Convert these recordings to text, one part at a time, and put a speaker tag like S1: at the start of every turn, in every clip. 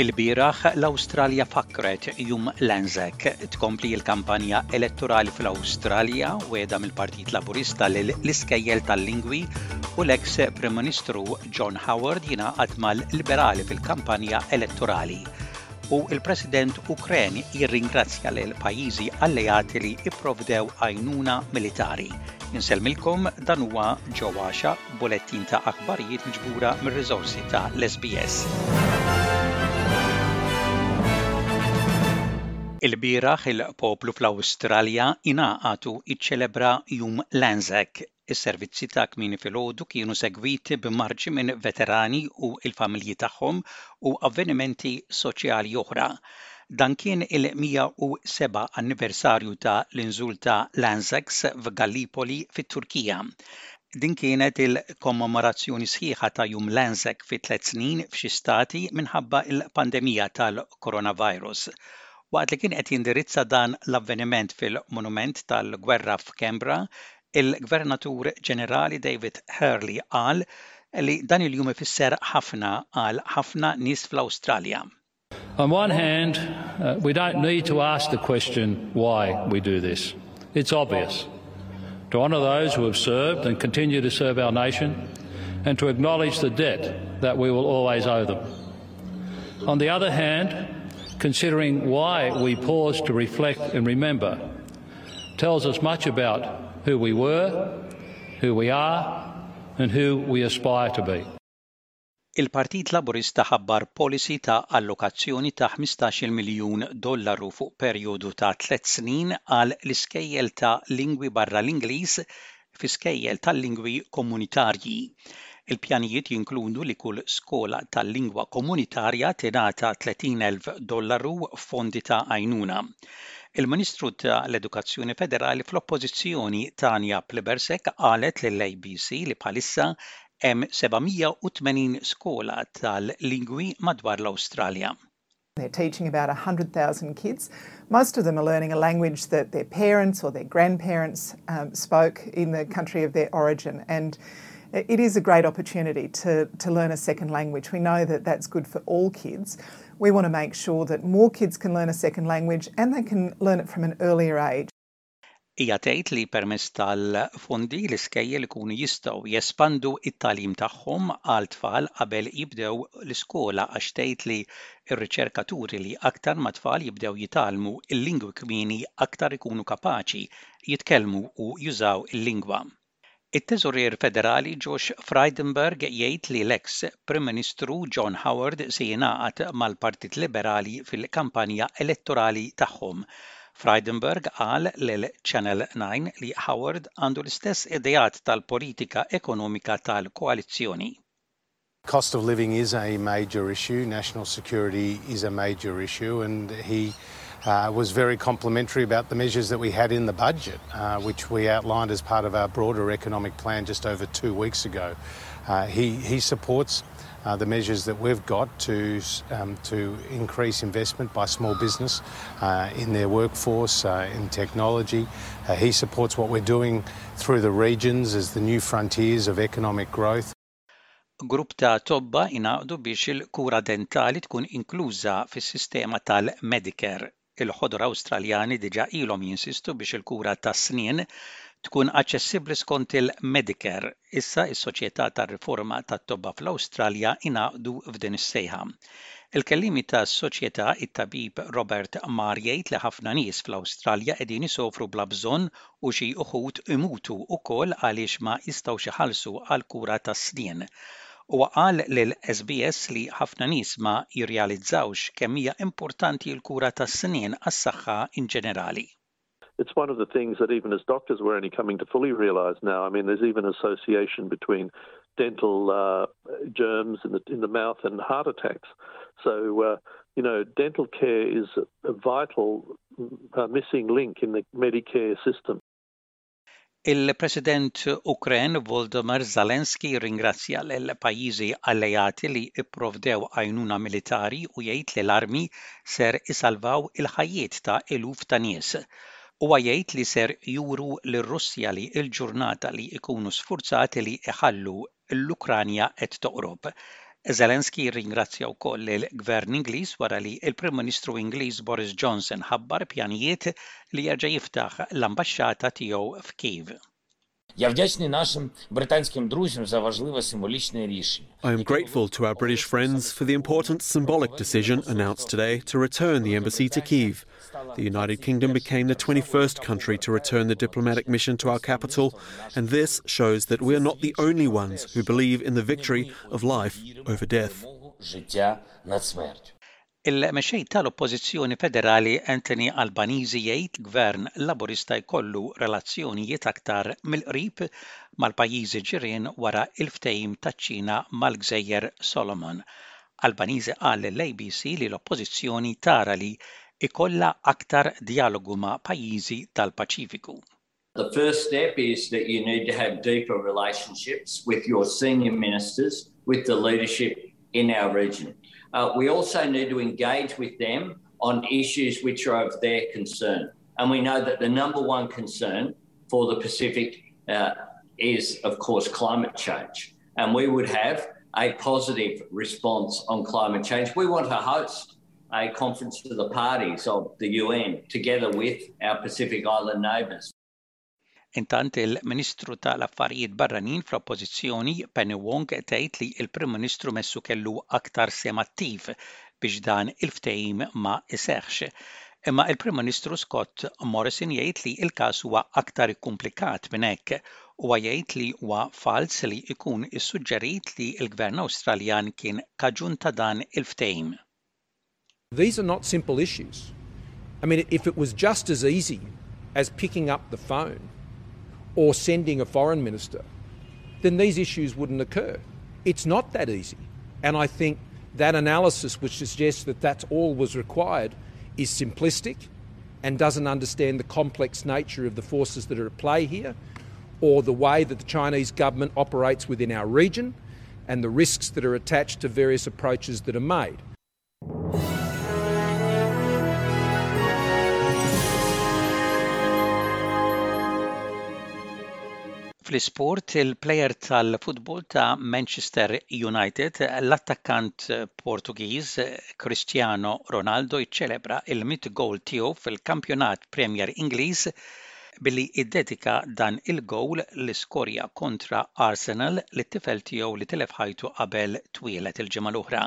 S1: Ilbieraħ l-Awstralja fakkret jum l-Anzac tkompli l-kampanja elettorali fl-Awstralja wegħda mill-Partit Laburista lil l-iskejjel tal-lingwi u l-eks Prim Ministru John Howard jingħaqad mal-Liberali fil-kampanja elettorali u l-President Ukren jirringrazzja lil pajjiżi alleati li ipprovdew għajnuna militari. Insellmilkom dan huwa ġo għaxa bulettin ta' aħbarijiet miġbura mir-riżorsi ta' l-SBS. Ilbieraħ il-poplu fl-Awstralja ingħaqad u iċċelebra Jum l-Anzac, Is-servizzi ta' kmieni filgħodu kienu segwiti bi marċi minn veterani u l-familji tagħhom u avvenimenti soċjali oħra. Dan kien il-107 anniversarju ta' l-inżul ta' l-Anzax f'Gallipoli fit-Turkija. Din kienet il-kommemorazzjoni sħiħa ta' Jum l-Anzac fi tliet snin f'xi stati minħabba l-pandemija tal-coronavirus. Waqt li kien qed jindirizza dan l-avveniment fil-Monument tal-Gwerra f'Canberra, il-Gvernatur Ġenerali David Hurley qal li dan il-jum ifisser ħafna għal ħafna nies fl-Awstralja.
S2: On one hand, uh, we don't need to ask the question why we do this. It's obvious. To honour those who have served and continue to serve our nation and to acknowledge the debt that we will always owe them. On the other hand, considering why we pause to reflect and remember, tells us much about who we were, who we are and who we aspire to be.
S1: Il-Partit Laburista ħabbar policy ta' allokazzjoni ta' ħmistax-il miljun dollaru fuq perjodu ta' tliet snin għal l-iskejjel ta' lingwi barra l-Ingliż fi skejjel tal-lingwi Komunitarji. Il-pjanijiet jinkludu li kull skola tal-lingwa Komunitarja tingħata 30,000 dollaru f'fondi ta' għajnuna. Il-Ministru ta' l-Edukazzjoni Federali fl-Oppożizzjoni Tanya Plibersek qalet lill-ABC li bħalissa hemm 780 skola tal-lingwi madwar l-Awstralja.
S3: They're teaching about 100,000 kids. Most of them are learning a language that their parents or their grandparents um, spoke in the country of their origin. And it is a great opportunity to, to learn a second language. We know that that's good for all kids. We want to make sure that more kids can learn a second language and they can learn it from an earlier age.
S1: Hija tgħid li permezz tal-fondi l-iskejjel ikunu jistgħu jespandu t-tagħlim tagħhom għal tfal qabel jibdew l-iskola għax tgħid li r-riċerka turi li aktar ma tfal jibdew jitgħallmu l-lingwi kmieni aktar ikunu kapaċi jitkellmu u jużaw il-lingwa. It-Teżorier Federali Josh Frydenberg jgħid li l-eks Prim Ministru John Howard se jingħaqad mal-Partit Liberali fil-kampanja elettorali tagħhom. Frydenberg qal lil Channel Nine li Howard għandu l-istess ideat tal-politika ekonomika tal-koalizzjoni.
S4: Cost of living is a major issue, national security is a major issue and he uh, was very complimentary about the measures that we had in the budget, uh, which we outlined as part of our broader economic plan just over two weeks ago. Uh, he, he supports uh, the measures that we've got to um, to increase investment by small business uh, in their workforce, uh, in technology. Uh, he supports what we're doing through the regions as the new frontiers of economic growth.
S1: Grupp ta' tobba jingħaqdu biex il-kura dentali tkun inkluża fis-sistema tal-Medicare. Il-Ħodor Awstraljani diġà ilhom jinsistu biex il-kura tas-snien tkun aċċessibbli skont il-Medicare. Issa s-Soċjetà tar-Riforma tat-Tobba fl-Awstralja jingħaqdu f'din is-sejħa. Il-kelliemi tas-Soċjetà, it-Tabib Robert Marr jgħid li ħafna nies fl-Awstralja qegħdin isofru bla bżonn u xi wħud imutu wkoll għaliex ma jistgħux iħallsu għall-kura tas-snien. Huwa qal lil SBS li ħafna nies ma jirrealizzawx kemm hija importanti l-kura tas-snien għas-saħħa in ġenerali.
S5: It's one of the things that even as doctors we're only coming to fully realise now, I mean there's even association between dental germs in the in the mouth and heart attacks. So you know dental care is vital a missing link in the Medicare system.
S1: Il-President Ukren Volodymyr Zelensky jirringrazzja lill-pajjiżi alleati li pprovdew għajnuna militari u jgħid li l-armi ser isalvaw il-ħajjiet ta' eluf ta' nies. Huwa jgħid li ser juru lir-Russja li l-ġurnata li jkunu sfurzati li jħallu l-Ukranja qed toqrob. Zelensky rringrazzja wkoll lill-Gvern Ingliż wara li l-Prim Ministru Ingliż Boris Johnson ħabbar pjanijiet li jerġa' jiftaħ l-ambaxxata tiegħu f'Kiev.
S6: I am grateful to our British friends for the important symbolic decision announced today to return the embassy to Kyiv. The United Kingdom became the 21st country to return the diplomatic mission to our capital, and this shows that we are not the only ones who believe in the victory of life over death.
S1: Il-Mexxej tal-Oppożizzjoni Federali Anthony Albanese jgħid Gvern Laburista jkollu relazzjonijiet aktar mill-qrib mal-pajjiżi ġirien wara l-ftehim taċ-Ċina mal-Gżejjer Solomon. Albanizi qal l-ABC li l-Oppożizzjoni tara li ikolla aktar dialogu ma' pajjiżi tal-Paċifiku.
S7: The first step is that you need to have deeper relationships with your senior ministers, with the leadership in our region. Uh, we also need to engage with them on issues which are of their concern. And we know that the number one concern for the Pacific uh, is, of course, climate change. and we would have a positive response on climate change. We want to host a conference to the parties of the UN together with our Pacific Island neighbours.
S1: Intant il-Ministru tal-Affarijiet Barranin fl-Oppożizzjoni Penny Wong tgħid li l-Prim Ministru messu kellu aktar sem attiv biex dan il-ftehim ma iseħħx. Imma il-Prim Ministru Scott Morrison jgħid li l-każ huwa aktar ikkumplikat minn hekk u jgħid li huwa fals li jkun issuġġerit li l-Gvern Awstraljan kien kaġun ta' dan il-ftehim.
S8: These are not simple issues. I mean, if it was just as easy as picking up the phone or sending a foreign minister, then these issues wouldn't occur. It's not that easy. And I think that analysis, which suggests that that's all was required, is simplistic and doesn't understand the complex nature of the forces that are at play here or the way that the Chinese government operates within our region and the risks that are attached to various approaches that are made.
S1: Fl-isport, il-plejer tal-futbol ta' Manchester United, l-attakkant Portugiż Cristiano Ronaldo jiċċelebra l-mitt gowl tiegħu fil-Kampjonat Premier Ingliż billi iddedika dan il-gowl li skorja kontra Arsenal lit-tifel tiegħu li tilef ħajtu qabel twieled il-ġimgħa l-oħra.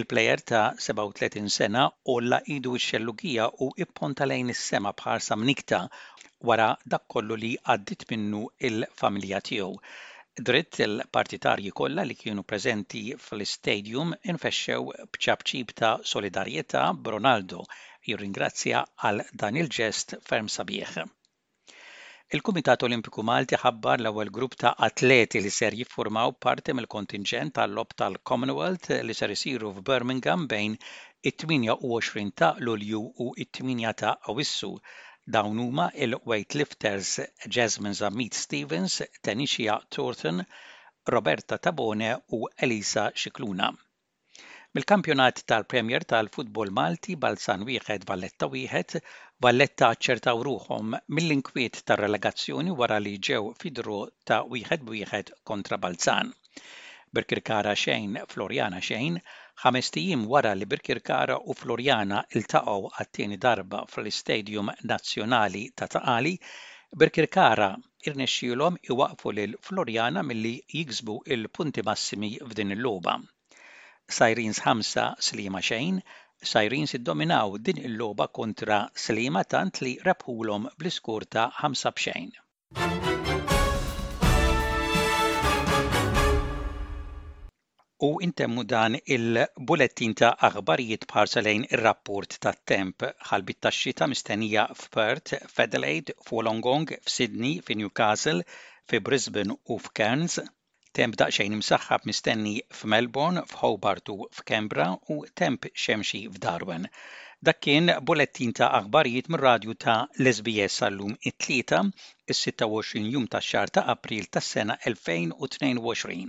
S1: Il-plejer ta' 37 sena għolla idu x-xellugija u pponta lejn is-sema b'ħarsa mnikkta wara dak kollu li għaddiet minnu l-familja tiegħu. Dritt il-partitarji kollha li kienu preżenti fl-istadium infexxew b'ċapċip ta' solidarjetà b'Ronaldo jirringrazzja għal dan il-ġest ferm sabiħ. Il-Kumitat Olimpiku Malti ħabbar l-ewwel grupp ta' atleti li ser jiffurmaw parti mill-kontinġent għal-Logħob tal-Commonwealth li ser isiru f'Birmingham bejn it-28 ta' Lulju u t-8 ta' Awwissu Dawn huma il-weightlifters Jasmine Zammit Stevens, Tenishia Thornton, Roberta Tabone u Elisa Scicluna. Mill-kampjonat tal-Premier tal-futbol Malti Balzan wieħed Valletta wieħed, Valletta aċċertaw ruħhom mill-inkwiet tar-relegazzjoni wara li ġew fi draw ta' wieħed b'wieħed kontra Balzan. Birkirkara xejn, Floriana xejn, Ħamest ijiem wara li Birkirkara u Floriana ltaqgħu għat-tieni darba fl-Istadium Nazzjonali ta' Ta' Qali, Birkirkara rnexxielhom iwaqqfu lil Floriana milli jiksbu l-punti massimi f'din il-logħba. Sirens ħamsa, Sliema xejn, Sirens iddominaw din il-logħba kontra Sliema tant li rebħulhom bl-iskur ta' ħamsa b'xejn. U intemmu dan il-bulettin ta' aħbarijiet bħarsa lejn ir-rapport tat-temp. Ħalbit tax-xita mistennija f'Perth, f'Adelaide, f'Wollongong, f'Sydney, fi Newcastle, fi Brisbane u f'Cairns. Temp daqsxejn imsaħħab mistenni f'Melbourne, f'Hobart u f'Canberra u temp xemxi f'Darwen. Dak kien bulettin ta' aħbarijiet mir-radju ta' l-SBS għal-lum it-Tlieta, is-26 jum tax-xahar ta' April tas-sena 2022.